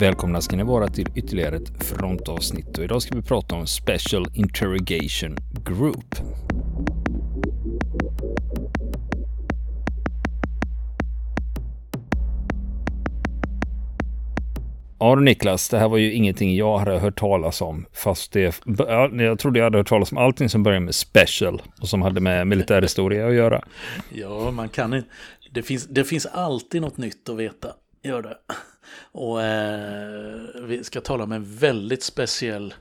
Välkomna ska ni vara till ytterligare ett frontavsnitt och idag ska vi prata om Special Interrogation Group. Ja du Niklas, det här var ju ingenting jag hade hört talas om. Fast det, jag trodde jag hade hört talas om allting som börjar med special och som hade med militärhistoria att göra. Ja, man kan inte. Det finns, det finns alltid något nytt att veta. Gör det. Och eh, vi ska tala om en väldigt speciell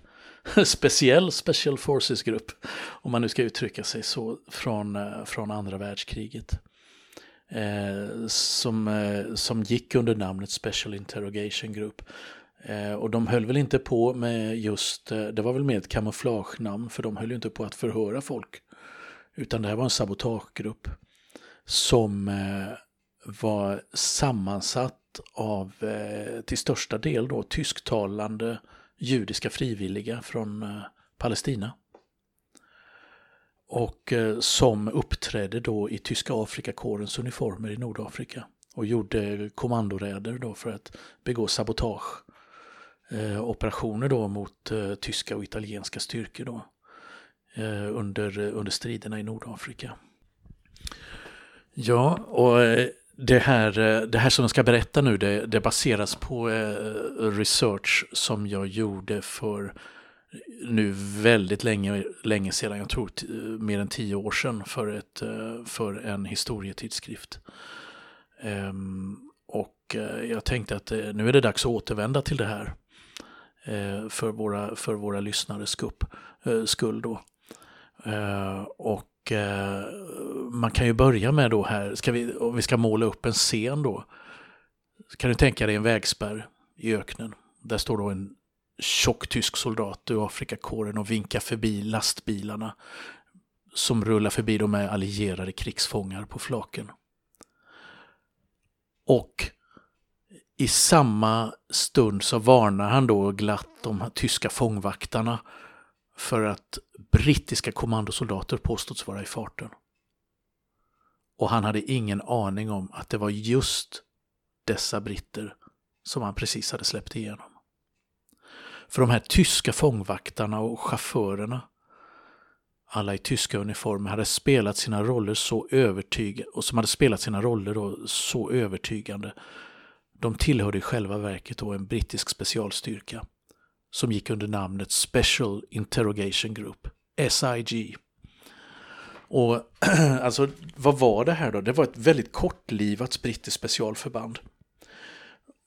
speciell Special Forces-grupp, om man nu ska uttrycka sig så, från, eh, från andra världskriget. Eh, som, eh, som gick under namnet Special Interrogation Group. Eh, och de höll väl inte på med just, eh, det var väl mer ett kamouflagenamn, för de höll ju inte på att förhöra folk. Utan det här var en sabotagegrupp som eh, var sammansatt av eh, till största del då tysktalande judiska frivilliga från eh, Palestina. Och eh, som uppträdde då i tyska Afrikakårens uniformer i Nordafrika och gjorde kommandoräder då för att begå sabotage eh, operationer då mot eh, tyska och italienska styrkor då eh, under, under striderna i Nordafrika. Ja, och det här, eh, det här som jag ska berätta nu det, det baseras på eh, research som jag gjorde för nu väldigt länge, länge sedan, jag tror eh, mer än tio år sedan, för, ett, för en historietidskrift. Ehm, och jag tänkte att nu är det dags att återvända till det här för våra, för våra lyssnares skull. Då. och eh, man kan ju börja med då här, ska vi, om vi ska måla upp en scen då. Kan du tänka dig en vägspärr i öknen. Där står då en tjock tysk soldat ur Afrikakåren och vinkar förbi lastbilarna som rullar förbi de med allierade krigsfångar på flaken. Och i samma stund så varnar han då glatt de tyska fångvaktarna för att brittiska kommandosoldater påståtts vara i farten. Och han hade ingen aning om att det var just dessa britter som han precis hade släppt igenom. För de här tyska fångvaktarna och chaufförerna, alla i tyska uniformer, hade spelat sina roller så övertygande och som hade spelat sina roller då så övertygande. De tillhörde i själva verket då en brittisk specialstyrka som gick under namnet Special Interrogation Group, SIG. Och alltså, vad var det här då? Det var ett väldigt kortlivat brittiskt specialförband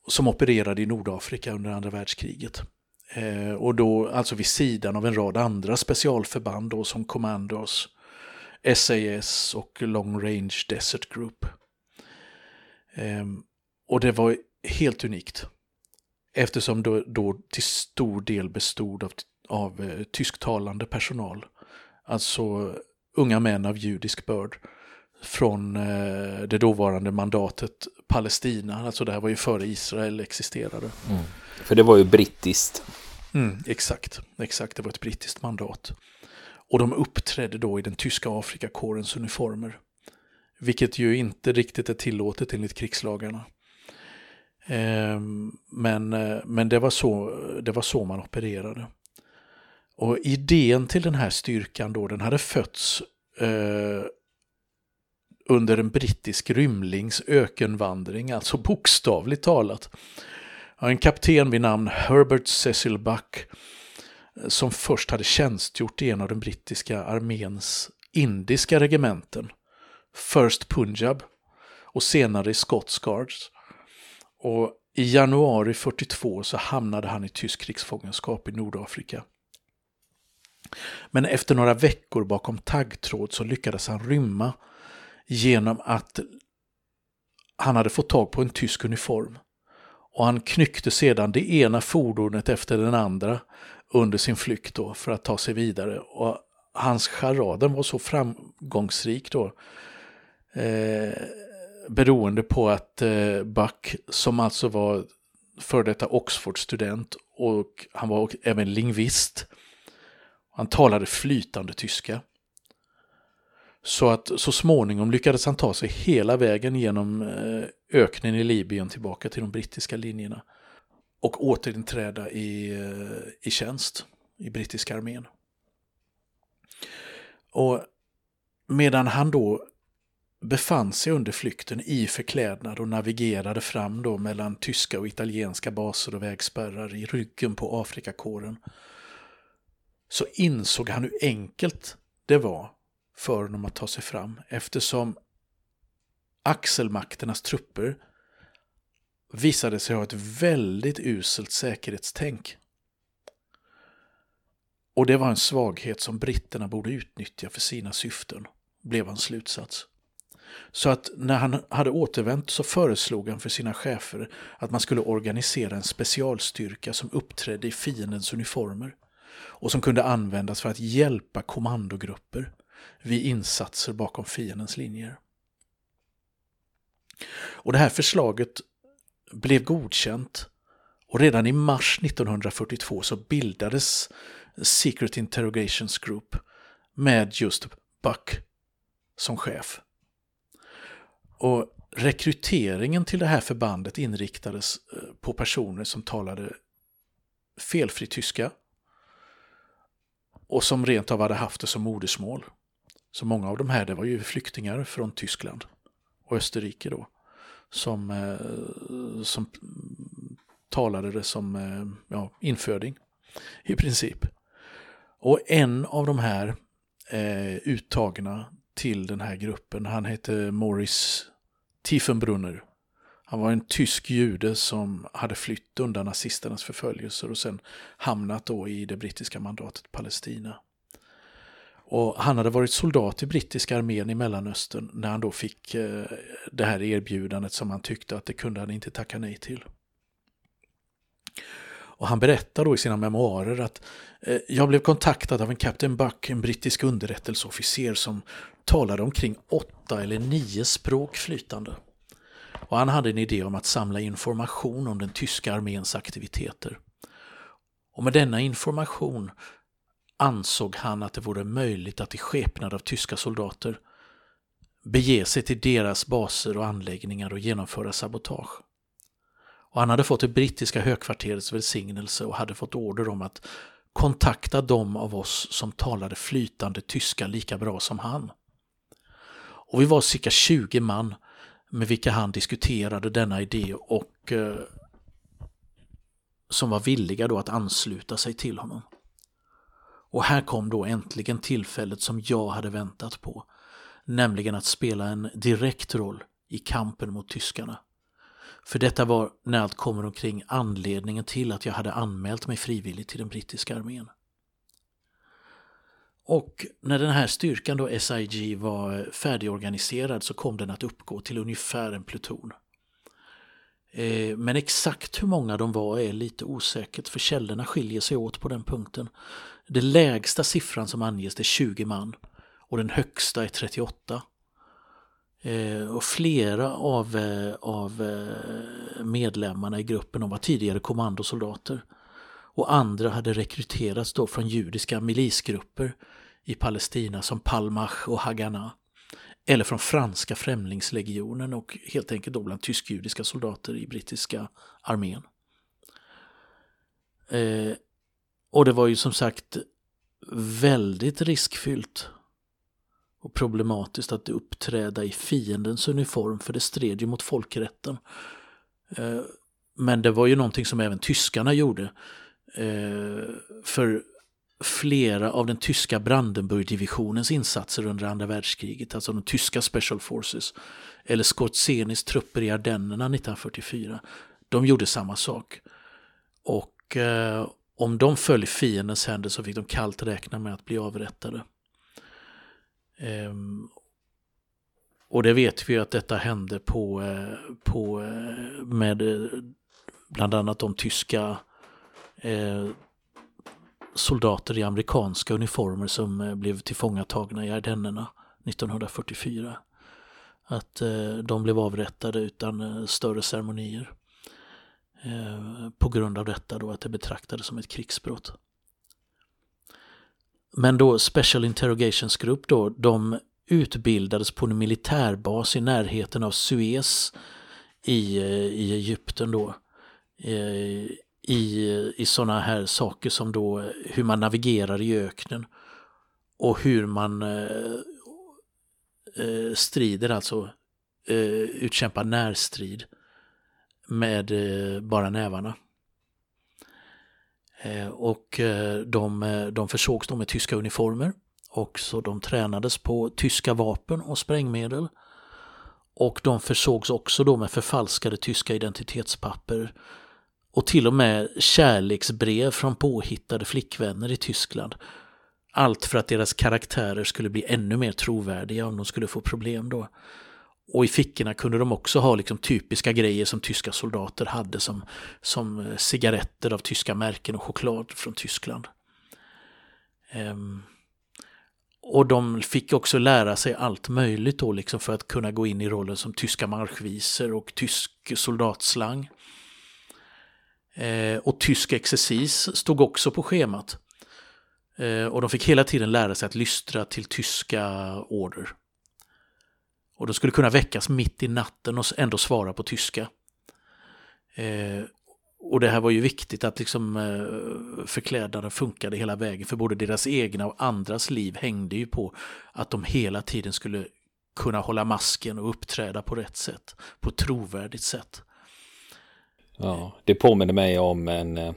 som opererade i Nordafrika under andra världskriget. Eh, och då alltså vid sidan av en rad andra specialförband då, som Commandos, SAS och Long Range Desert Group. Eh, och det var helt unikt. Eftersom då, då till stor del bestod av, av eh, tysktalande personal. Alltså unga män av judisk börd från eh, det dåvarande mandatet Palestina. Alltså det här var ju före Israel existerade. Mm. För det var ju brittiskt. Mm, exakt, exakt, det var ett brittiskt mandat. Och de uppträdde då i den tyska Afrikakårens uniformer. Vilket ju inte riktigt är tillåtet enligt krigslagarna. Ehm, men, eh, men det, var så, det var så man opererade. Och idén till den här styrkan då, den hade fötts eh, under en brittisk rymlings ökenvandring, alltså bokstavligt talat. En kapten vid namn Herbert Cecil Buck eh, som först hade tjänstgjort i en av den brittiska arméns indiska regementen, First Punjab och senare i Scots Guards. Och i januari 42 så hamnade han i tysk krigsfångenskap i Nordafrika. Men efter några veckor bakom taggtråd så lyckades han rymma genom att han hade fått tag på en tysk uniform. Och han knyckte sedan det ena fordonet efter den andra under sin flykt då för att ta sig vidare. Och hans charaden var så framgångsrik då. Eh, beroende på att eh, Buck, som alltså var för detta Oxford-student och han var även lingvist, han talade flytande tyska. Så att så småningom lyckades han ta sig hela vägen genom eh, öknen i Libyen tillbaka till de brittiska linjerna. och återinträda i, eh, i tjänst i brittiska armén. Och medan han då befann sig under flykten i förklädnad och navigerade fram då mellan tyska och italienska baser och vägspärrar i ryggen på Afrikakåren så insåg han hur enkelt det var för honom att ta sig fram eftersom axelmakternas trupper visade sig ha ett väldigt uselt säkerhetstänk. Och det var en svaghet som britterna borde utnyttja för sina syften, blev hans slutsats. Så att när han hade återvänt så föreslog han för sina chefer att man skulle organisera en specialstyrka som uppträdde i fiendens uniformer och som kunde användas för att hjälpa kommandogrupper vid insatser bakom fiendens linjer. Och det här förslaget blev godkänt och redan i mars 1942 så bildades Secret Interrogations Group med just Buck som chef. Och rekryteringen till det här förbandet inriktades eh, på personer som talade felfri tyska och som rent av hade haft det som modersmål. Så många av de här det var ju flyktingar från Tyskland och Österrike då som, eh, som talade det som eh, ja, inföding i princip. Och en av de här eh, uttagna till den här gruppen, han hette Morris Tiefenbrunner. Han var en tysk jude som hade flytt undan nazisternas förföljelser och sen hamnat då i det brittiska mandatet Palestina. Och han hade varit soldat i brittiska armén i Mellanöstern när han då fick eh, det här erbjudandet som han tyckte att det kunde han inte tacka nej till. Och han berättar då i sina memoarer att eh, jag blev kontaktad av en Captain Buck, en brittisk underrättelseofficer som talade omkring åtta eller nio språk flytande. Och han hade en idé om att samla information om den tyska arméns aktiviteter. Och med denna information ansåg han att det vore möjligt att i skepnad av tyska soldater bege sig till deras baser och anläggningar och genomföra sabotage. Och han hade fått det brittiska högkvarterets välsignelse och hade fått order om att kontakta de av oss som talade flytande tyska lika bra som han. Och vi var cirka 20 man med vilka han diskuterade denna idé och eh, som var villiga då att ansluta sig till honom. Och här kom då äntligen tillfället som jag hade väntat på, nämligen att spela en direkt roll i kampen mot tyskarna. För detta var, när allt kommer omkring, anledningen till att jag hade anmält mig frivilligt till den brittiska armén. Och när den här styrkan då SIG var färdigorganiserad så kom den att uppgå till ungefär en pluton. Eh, men exakt hur många de var är lite osäkert för källorna skiljer sig åt på den punkten. Den lägsta siffran som anges är 20 man och den högsta är 38. Eh, och flera av, eh, av eh, medlemmarna i gruppen var tidigare kommandosoldater. Och andra hade rekryterats då från judiska milisgrupper i Palestina som Palmach och Haganah eller från franska främlingslegionen och helt enkelt då bland tysk-judiska soldater i brittiska armén. Eh, och det var ju som sagt väldigt riskfyllt och problematiskt att uppträda i fiendens uniform för det stred ju mot folkrätten. Eh, men det var ju någonting som även tyskarna gjorde. Eh, för flera av den tyska Brandenburgdivisionens insatser under andra världskriget, alltså de tyska Special Forces, eller Skorzenis trupper i Ardennerna 1944, de gjorde samma sak. Och eh, om de föll i fiendens händer så fick de kallt räkna med att bli avrättade. Ehm, och det vet vi att detta hände på, eh, på eh, med eh, bland annat de tyska soldater i amerikanska uniformer som blev tillfångatagna i Ardennerna 1944. Att de blev avrättade utan större ceremonier. På grund av detta då att det betraktades som ett krigsbrott. Men då Special Interrogations Group då, de utbildades på en militärbas i närheten av Suez i, eh, i Egypten då eh, i, i sådana här saker som då eh, hur man navigerar i öknen och hur man eh, strider, alltså eh, utkämpar närstrid med eh, bara nävarna. Eh, och eh, de, eh, de försågs då med tyska uniformer och så de tränades på tyska vapen och sprängmedel. Och de försågs också då med förfalskade tyska identitetspapper och till och med kärleksbrev från påhittade flickvänner i Tyskland. Allt för att deras karaktärer skulle bli ännu mer trovärdiga om de skulle få problem då. Och i fickorna kunde de också ha liksom typiska grejer som tyska soldater hade som, som eh, cigaretter av tyska märken och choklad från Tyskland. Um, och de fick också lära sig allt möjligt då liksom för att kunna gå in i rollen som tyska marschvisor och tysk soldatslang. Eh, och tysk exercis stod också på schemat. Eh, och de fick hela tiden lära sig att lystra till tyska order. Och de skulle kunna väckas mitt i natten och ändå svara på tyska. Eh, och det här var ju viktigt att liksom eh, förklädnaden funkade hela vägen för både deras egna och andras liv hängde ju på att de hela tiden skulle kunna hålla masken och uppträda på rätt sätt, på ett trovärdigt sätt. Ja, det påminner mig om en eh,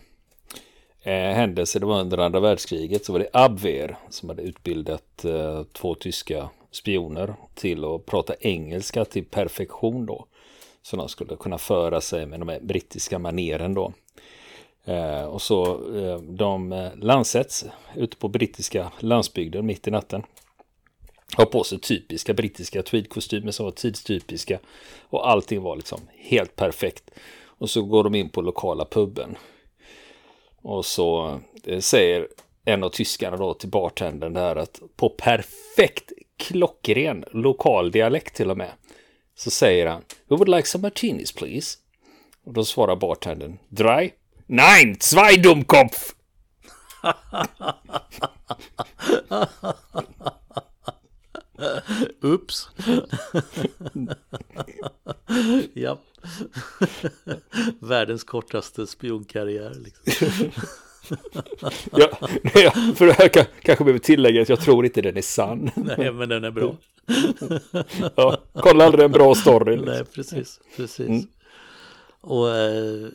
eh händelse, det var under andra världskriget, så var det Abwehr som hade utbildat eh, två tyska spioner till att prata engelska till perfektion då. Så de skulle kunna föra sig med de här brittiska maneren då. Eh, och så eh, de eh, landsätts ute på brittiska landsbygden mitt i natten. Har på sig typiska brittiska tweedkostymer som var tidstypiska. Och allting var liksom helt perfekt. Och så går de in på lokala puben. Och så eh, säger en av tyskarna då till bartendern där att på perfekt klockren lokal dialekt till och med. Så säger han We would like some martinis please. Och då svarar bartendern Dry? Nein, zwei Dummkopf! Ups. ja. Världens kortaste spionkarriär. Liksom ja, för det här kan, kanske behöver tillägga att jag tror inte den är sann. Nej, men den är bra. ja, kolla aldrig en bra story. Liksom. Nej, precis. precis. Mm. Och eh,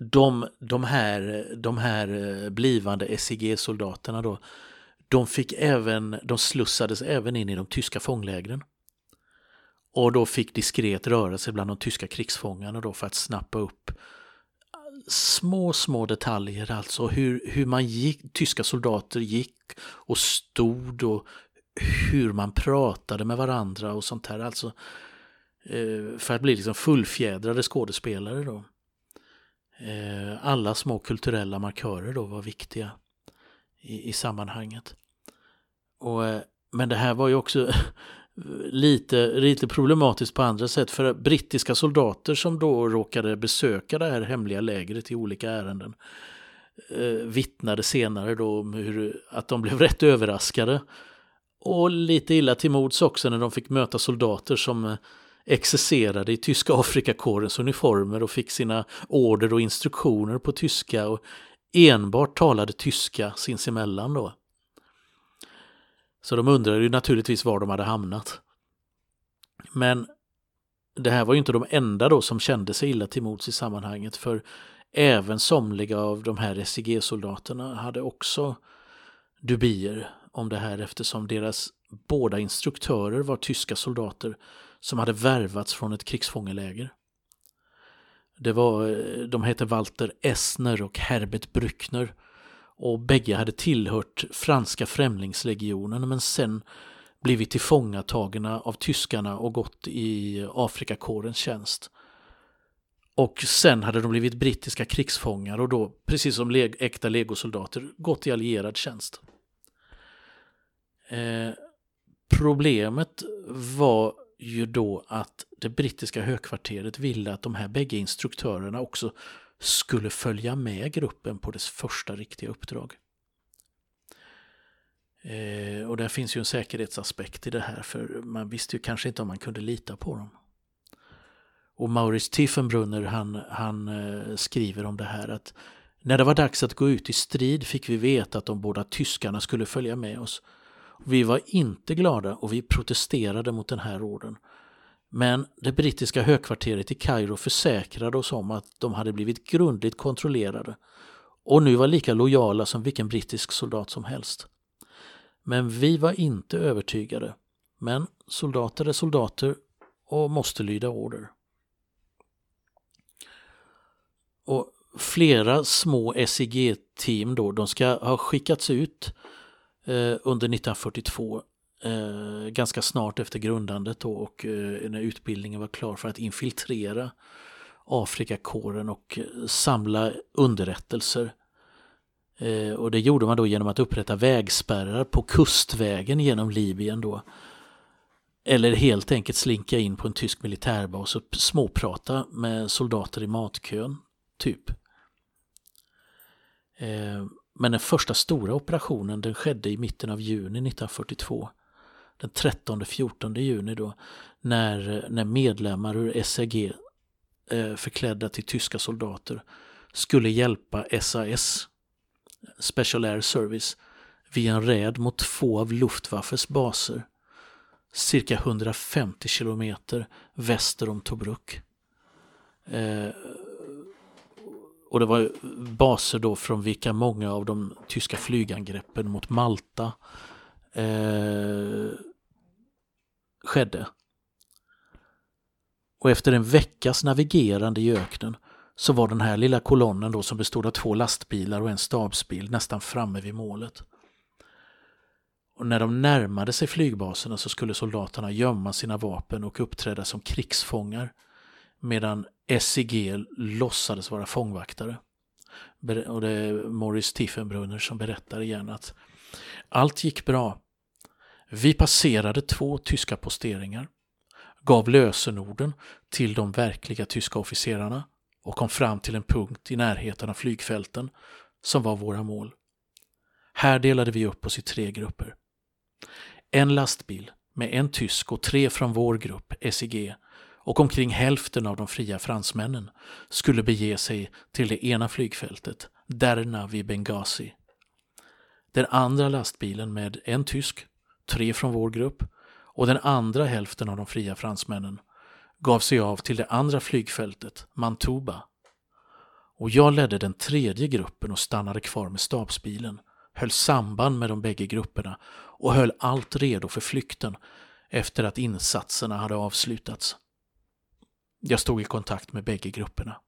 de, de, här, de här eh, blivande SIG-soldaterna då, de fick även, de slussades även in i de tyska fånglägren. Och då fick diskret röra sig bland de tyska krigsfångarna då för att snappa upp små, små detaljer alltså. Hur, hur man gick, tyska soldater gick och stod och hur man pratade med varandra och sånt här. Alltså eh, för att bli liksom fullfjädrade skådespelare då. Eh, alla små kulturella markörer då var viktiga i, i sammanhanget. Och, eh, men det här var ju också lite, lite problematiskt på andra sätt för brittiska soldater som då råkade besöka det här hemliga lägret i olika ärenden eh, vittnade senare då om hur, att de blev rätt överraskade och lite illa till mods också när de fick möta soldater som eh, exercerade i tyska Afrikakårens uniformer och fick sina order och instruktioner på tyska och enbart talade tyska sinsemellan då. Så de undrade ju naturligtvis var de hade hamnat. Men det här var ju inte de enda då som kände sig illa till mods i sammanhanget för även somliga av de här SIG-soldaterna hade också dubier om det här eftersom deras båda instruktörer var tyska soldater som hade värvats från ett krigsfångeläger. Det var, de hette Walter Essner och Herbert Brückner och bägge hade tillhört franska främlingslegionen men sen blivit tillfångatagna av tyskarna och gått i Afrikakårens tjänst. Och sen hade de blivit brittiska krigsfångar och då, precis som leg äkta legosoldater, gått i allierad tjänst. Eh, problemet var ju då att det brittiska högkvarteret ville att de här bägge instruktörerna också skulle följa med gruppen på dess första riktiga uppdrag. Eh, och där finns ju en säkerhetsaspekt i det här för man visste ju kanske inte om man kunde lita på dem. Och Maurice Tiefenbrunner han, han eh, skriver om det här att när det var dags att gå ut i strid fick vi veta att de båda tyskarna skulle följa med oss. Vi var inte glada och vi protesterade mot den här orden. Men det brittiska högkvarteret i Kairo försäkrade oss om att de hade blivit grundligt kontrollerade och nu var lika lojala som vilken brittisk soldat som helst. Men vi var inte övertygade. Men soldater är soldater och måste lyda order. Och flera små SIG-team då, de ska ha skickats ut eh, under 1942 eh, ganska snart efter grundandet då, och eh, när utbildningen var klar för att infiltrera Afrikakåren och eh, samla underrättelser. Eh, och det gjorde man då genom att upprätta vägspärrar på kustvägen genom Libyen då. Eller helt enkelt slinka in på en tysk militärbas och småprata med soldater i matkön, typ. Eh, men den första stora operationen den skedde i mitten av juni 1942. Den 13-14 juni då när, när medlemmar ur SEG eh, förklädda till tyska soldater skulle hjälpa SAS, Special Air Service, vid en räd mot två av Luftwaffes baser cirka 150 kilometer väster om Tobruk. Eh, och det var baser då från vilka många av de tyska flygangreppen mot Malta eh, skedde. Och efter en veckas navigerande i öknen så var den här lilla kolonnen då som bestod av två lastbilar och en stabsbil nästan framme vid målet. Och när de närmade sig flygbaserna så skulle soldaterna gömma sina vapen och uppträda som krigsfångar medan SIG låtsades vara fångvaktare. Och det är Morris Tiefenbrunner som berättar igen att allt gick bra. Vi passerade två tyska posteringar, gav lösenorden till de verkliga tyska officerarna och kom fram till en punkt i närheten av flygfälten som var våra mål. Här delade vi upp oss i tre grupper. En lastbil med en tysk och tre från vår grupp, SIG, och omkring hälften av de fria fransmännen skulle bege sig till det ena flygfältet, Derna vid Benghazi. Den andra lastbilen med en tysk, tre från vår grupp och den andra hälften av de fria fransmännen gav sig av till det andra flygfältet, Mantuba. Och jag ledde den tredje gruppen och stannade kvar med stabsbilen, höll samband med de bägge grupperna och höll allt redo för flykten efter att insatserna hade avslutats. Jag stod i kontakt med bägge grupperna.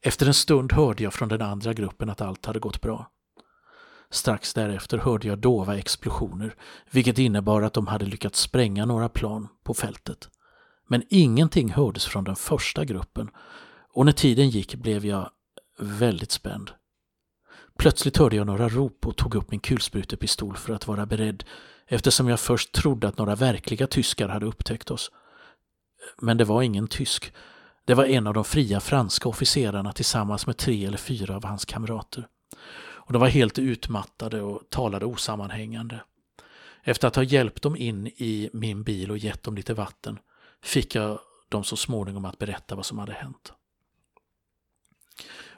Efter en stund hörde jag från den andra gruppen att allt hade gått bra. Strax därefter hörde jag dova explosioner, vilket innebar att de hade lyckats spränga några plan på fältet. Men ingenting hördes från den första gruppen och när tiden gick blev jag väldigt spänd. Plötsligt hörde jag några rop och tog upp min kulsprutepistol för att vara beredd eftersom jag först trodde att några verkliga tyskar hade upptäckt oss. Men det var ingen tysk. Det var en av de fria franska officerarna tillsammans med tre eller fyra av hans kamrater. Och de var helt utmattade och talade osammanhängande. Efter att ha hjälpt dem in i min bil och gett dem lite vatten fick jag dem så småningom att berätta vad som hade hänt.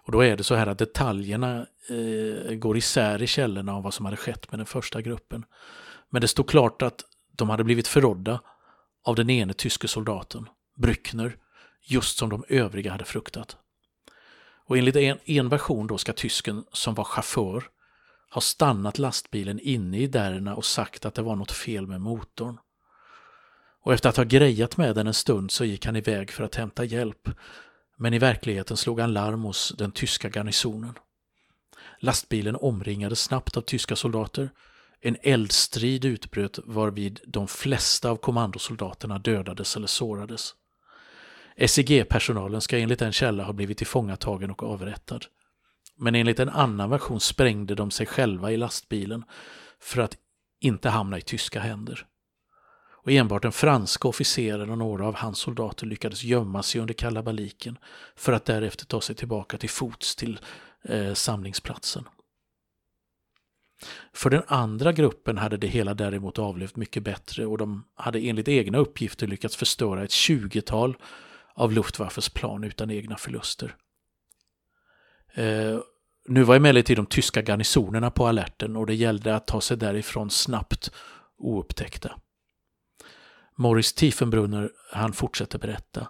Och då är det så här att detaljerna eh, går isär i källorna om vad som hade skett med den första gruppen. Men det stod klart att de hade blivit förrådda av den ene tyske soldaten, Brückner, just som de övriga hade fruktat. Och enligt en, en version då ska tysken som var chaufför ha stannat lastbilen inne i Derna och sagt att det var något fel med motorn. Och efter att ha grejat med den en stund så gick han iväg för att hämta hjälp. Men i verkligheten slog han larm hos den tyska garnisonen. Lastbilen omringades snabbt av tyska soldater. En eldstrid utbröt varvid de flesta av kommandosoldaterna dödades eller sårades. SEG-personalen ska enligt en källa ha blivit tillfångatagen och avrättad. Men enligt en annan version sprängde de sig själva i lastbilen för att inte hamna i tyska händer. Och enbart den franska officeren och några av hans soldater lyckades gömma sig under kalabaliken för att därefter ta sig tillbaka till fots till eh, samlingsplatsen. För den andra gruppen hade det hela däremot avlevt mycket bättre och de hade enligt egna uppgifter lyckats förstöra ett tjugotal av Luftwaffes plan utan egna förluster. Eh, nu var emellertid de tyska garnisonerna på alerten och det gällde att ta sig därifrån snabbt oupptäckta. Morris Tiefenbrunner, han fortsätter berätta.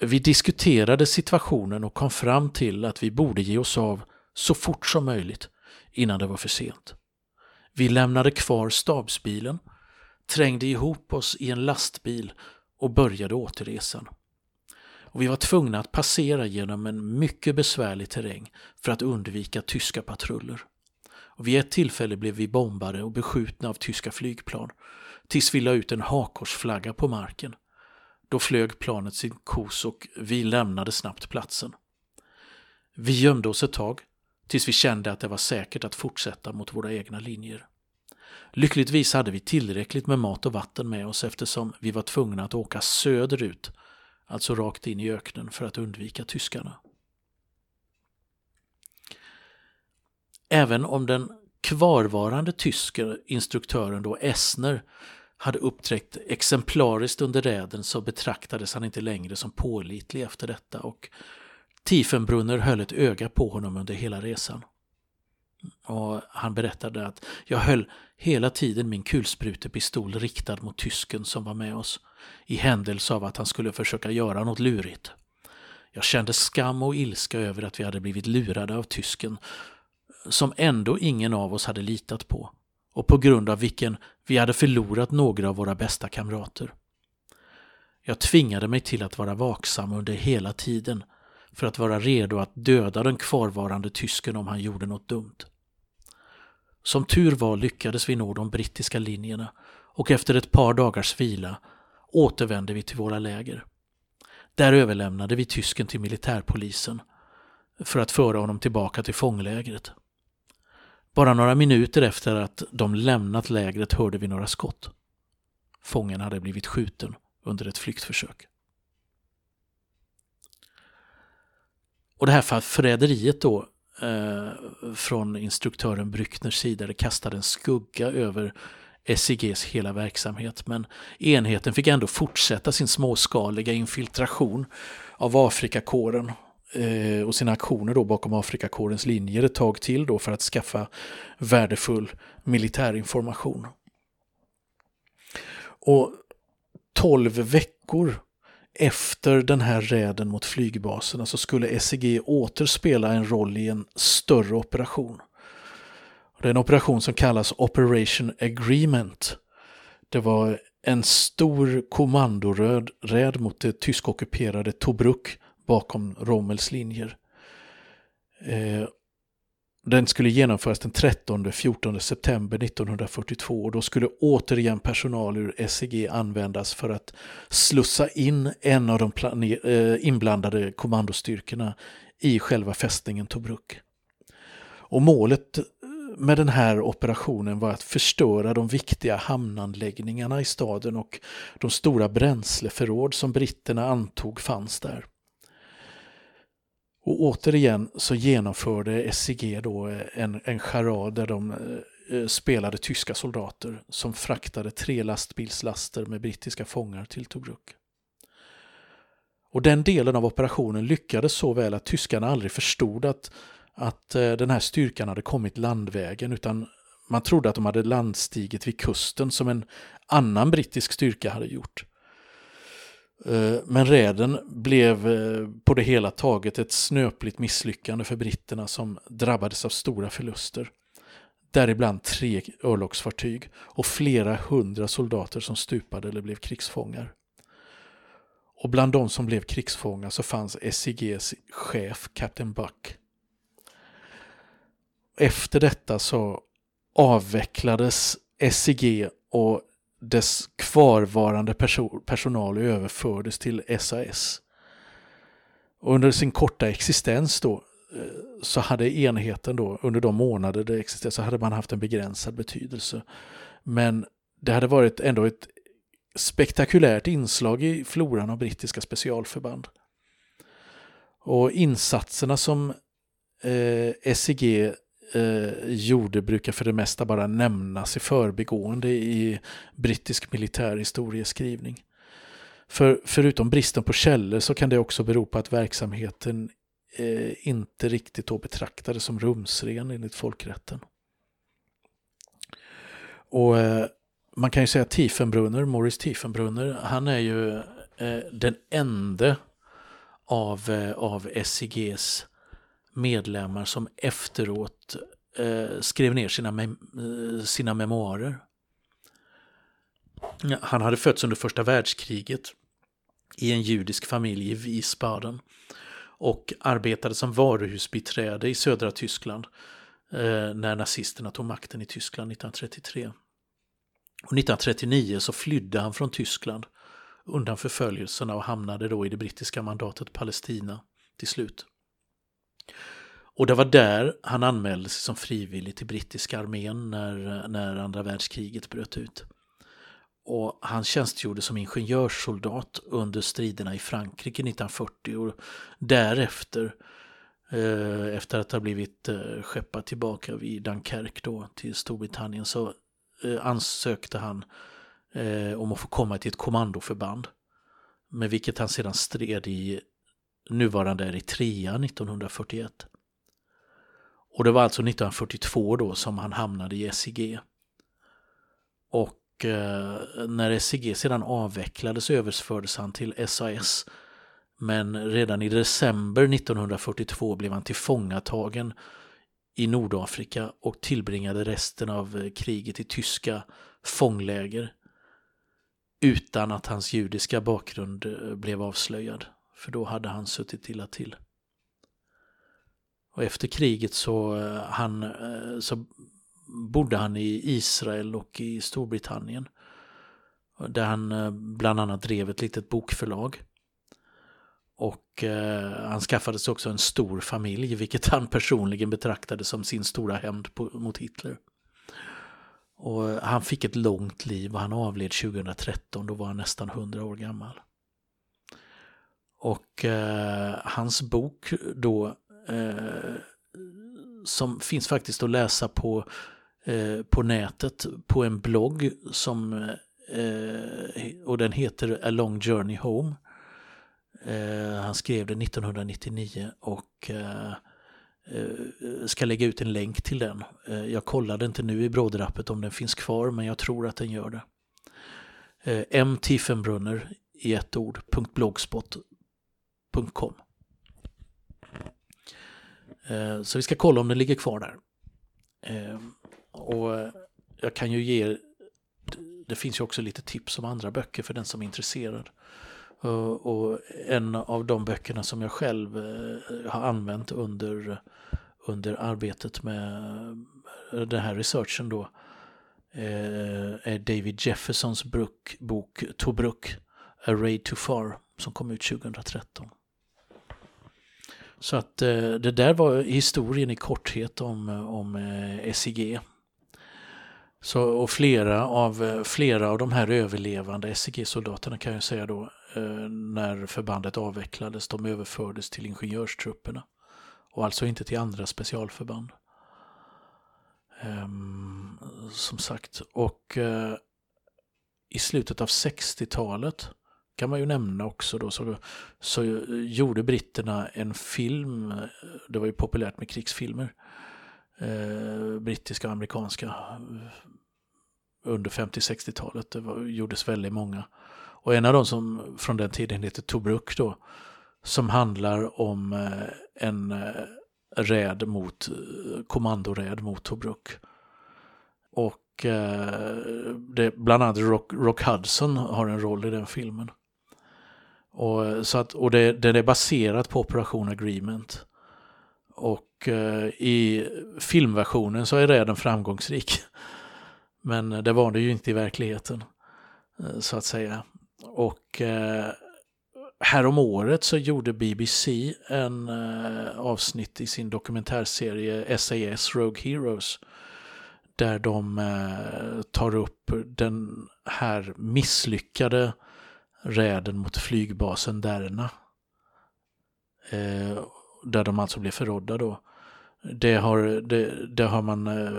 Vi diskuterade situationen och kom fram till att vi borde ge oss av så fort som möjligt innan det var för sent. Vi lämnade kvar stabsbilen, trängde ihop oss i en lastbil och började återresan. Och vi var tvungna att passera genom en mycket besvärlig terräng för att undvika tyska patruller. Och vid ett tillfälle blev vi bombade och beskjutna av tyska flygplan tills vi la ut en hakorsflagga på marken. Då flög planet sin kos och vi lämnade snabbt platsen. Vi gömde oss ett tag tills vi kände att det var säkert att fortsätta mot våra egna linjer. Lyckligtvis hade vi tillräckligt med mat och vatten med oss eftersom vi var tvungna att åka söderut, alltså rakt in i öknen för att undvika tyskarna. Även om den kvarvarande tyske instruktören då Essner hade uppträtt exemplariskt under räden så betraktades han inte längre som pålitlig efter detta och Tiefenbrunner höll ett öga på honom under hela resan. Och han berättade att jag höll hela tiden min kulsprutepistol riktad mot tysken som var med oss i händelse av att han skulle försöka göra något lurigt. Jag kände skam och ilska över att vi hade blivit lurade av tysken som ändå ingen av oss hade litat på och på grund av vilken vi hade förlorat några av våra bästa kamrater. Jag tvingade mig till att vara vaksam under hela tiden för att vara redo att döda den kvarvarande tysken om han gjorde något dumt. Som tur var lyckades vi nå de brittiska linjerna och efter ett par dagars vila återvände vi till våra läger. Där överlämnade vi tysken till militärpolisen för att föra honom tillbaka till fånglägret. Bara några minuter efter att de lämnat lägret hörde vi några skott. Fången hade blivit skjuten under ett flyktförsök. Och det här förräderiet då eh, från instruktören Brückners sida, det kastade en skugga över SIGs hela verksamhet. Men enheten fick ändå fortsätta sin småskaliga infiltration av Afrikakåren eh, och sina aktioner då bakom Afrikakårens linjer ett tag till då för att skaffa värdefull militärinformation. Och tolv veckor efter den här räden mot flygbaserna så skulle SEG åter spela en roll i en större operation. Det är en operation som kallas Operation Agreement. Det var en stor kommandoröd mot det tyskockuperade Tobruk bakom Rommels linjer. Eh, den skulle genomföras den 13-14 september 1942 och då skulle återigen personal ur SEG användas för att slussa in en av de eh, inblandade kommandostyrkorna i själva fästningen Tobruk. Och målet eh, med den här operationen var att förstöra de viktiga hamnanläggningarna i staden och de stora bränsleförråd som britterna antog fanns där. Och återigen så genomförde SIG då eh, en, en charad där de eh, eh, spelade tyska soldater som fraktade tre lastbilslaster med brittiska fångar till Tobruk. Och den delen av operationen lyckades så väl att tyskarna aldrig förstod att, att den här styrkan hade kommit landvägen utan man trodde att de hade landstigit vid kusten som en annan brittisk styrka hade gjort. Eh, men räden blev eh, på det hela taget ett snöpligt misslyckande för britterna som drabbades av stora förluster. Däribland tre örlogsfartyg och flera hundra soldater som stupade eller blev krigsfångar. Och bland de som blev krigsfångar så fanns SIGs chef, Captain Buck. Efter detta så avvecklades SIG och dess kvarvarande personal överfördes till SAS. Och under sin korta existens då eh, så hade enheten då under de månader det existerade så hade man haft en begränsad betydelse. Men det hade varit ändå ett spektakulärt inslag i floran av brittiska specialförband. Och insatserna som eh, SIG eh, gjorde brukar för det mesta bara nämnas i förbigående i brittisk militär historieskrivning. För förutom bristen på källor så kan det också bero på att verksamheten eh, inte riktigt då betraktades som rumsren enligt folkrätten. Och eh, man kan ju säga att Tiefenbrunner, Morris Tiefenbrunner, han är ju eh, den enda av, eh, av SIGs medlemmar som efteråt eh, skrev ner sina, mem eh, sina memoarer. Han hade fötts under första världskriget i en judisk familj i Wiesbaden och arbetade som varuhusbiträde i södra Tyskland eh, när nazisterna tog makten i Tyskland 1933. Och 1939 så flydde han från Tyskland undan förföljelserna och hamnade då i det brittiska mandatet Palestina till slut. Och det var där han anmälde sig som frivillig till brittiska armén när, när andra världskriget bröt ut. Och han tjänstgjorde som ingenjörssoldat under striderna i Frankrike 1940 och därefter eh, efter att ha blivit eh, skeppad tillbaka vid Dunkerque då till Storbritannien så eh, ansökte han eh, om att få komma till ett kommandoförband med vilket han sedan stred i nuvarande Eritrea 1941. Och det var alltså 1942 då som han hamnade i SIG. Och Eh, när SIG sedan avvecklades överfördes han till SAS. Men redan i december 1942 blev han tillfångatagen i Nordafrika och tillbringade resten av eh, kriget i tyska fångläger utan att hans judiska bakgrund eh, blev avslöjad. För då hade han suttit illa till. Och efter kriget så, eh, han, eh, så bodde han i Israel och i Storbritannien. Där han eh, bland annat drev ett litet bokförlag. Och eh, han skaffade sig också en stor familj, vilket han personligen betraktade som sin stora hämnd mot Hitler. Och han fick ett långt liv och han avled 2013, då var han nästan 100 år gammal. Och eh, hans bok då, eh, som finns faktiskt att läsa på Eh, på nätet på en blogg som eh, och den heter A Long Journey Home. Eh, han skrev den 1999 och eh, eh, ska lägga ut en länk till den. Eh, jag kollade inte nu i brådrappet om den finns kvar men jag tror att den gör det. M. Tiefenbrunner i ett ord, gmail.com. Eh, så vi ska kolla om den ligger kvar där. Eh, och eh, jag kan ju ge, det finns ju också lite tips om andra böcker för den som är intresserad. Och en av de böckerna som jag själv har använt under, under arbetet med den här researchen då är David Jeffersons bok, bok Tobruk, A Raid Too Far, som kom ut 2013. Så att eh, det där var historien i korthet om, om eh, SIG. Så, och flera av, eh, flera av de här överlevande SIG-soldaterna kan jag säga då, eh, när förbandet avvecklades, de överfördes till ingenjörstrupperna. Och alltså inte till andra specialförband. Ehm, som sagt, och i slutet av 60-talet kan man ju nämna också då, så, så gjorde britterna en film, det var ju populärt med krigsfilmer, eh, brittiska och amerikanska under 50-60-talet. Det var, gjordes väldigt många. Och en av dem som från den tiden heter Tobruk då, som handlar om eh, en eh, räd mot, eh, kommandoräd mot Tobruk. Och eh, det, bland annat Rock, Rock Hudson har en roll i den filmen. Och, så att, och det, den är baserat på Operation Agreement. Och eh, i filmversionen så är räden framgångsrik. Men det var det ju inte i verkligheten, eh, så att säga. Och eh, härom året så gjorde BBC en eh, avsnitt i sin dokumentärserie SAS Rogue Heroes där de eh, tar upp den här misslyckade räden mot flygbasen Derna. Eh, där de alltså blev förrådda då. Det har, det, det har man eh,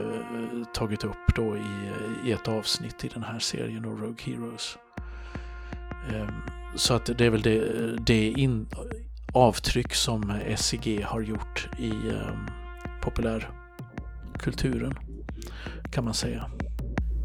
tagit upp då i, i ett avsnitt i den här serien, då, Rogue Heroes. Eh, så att det är väl det, det in, avtryck som SEG har gjort i eh, populärkulturen kan man säga.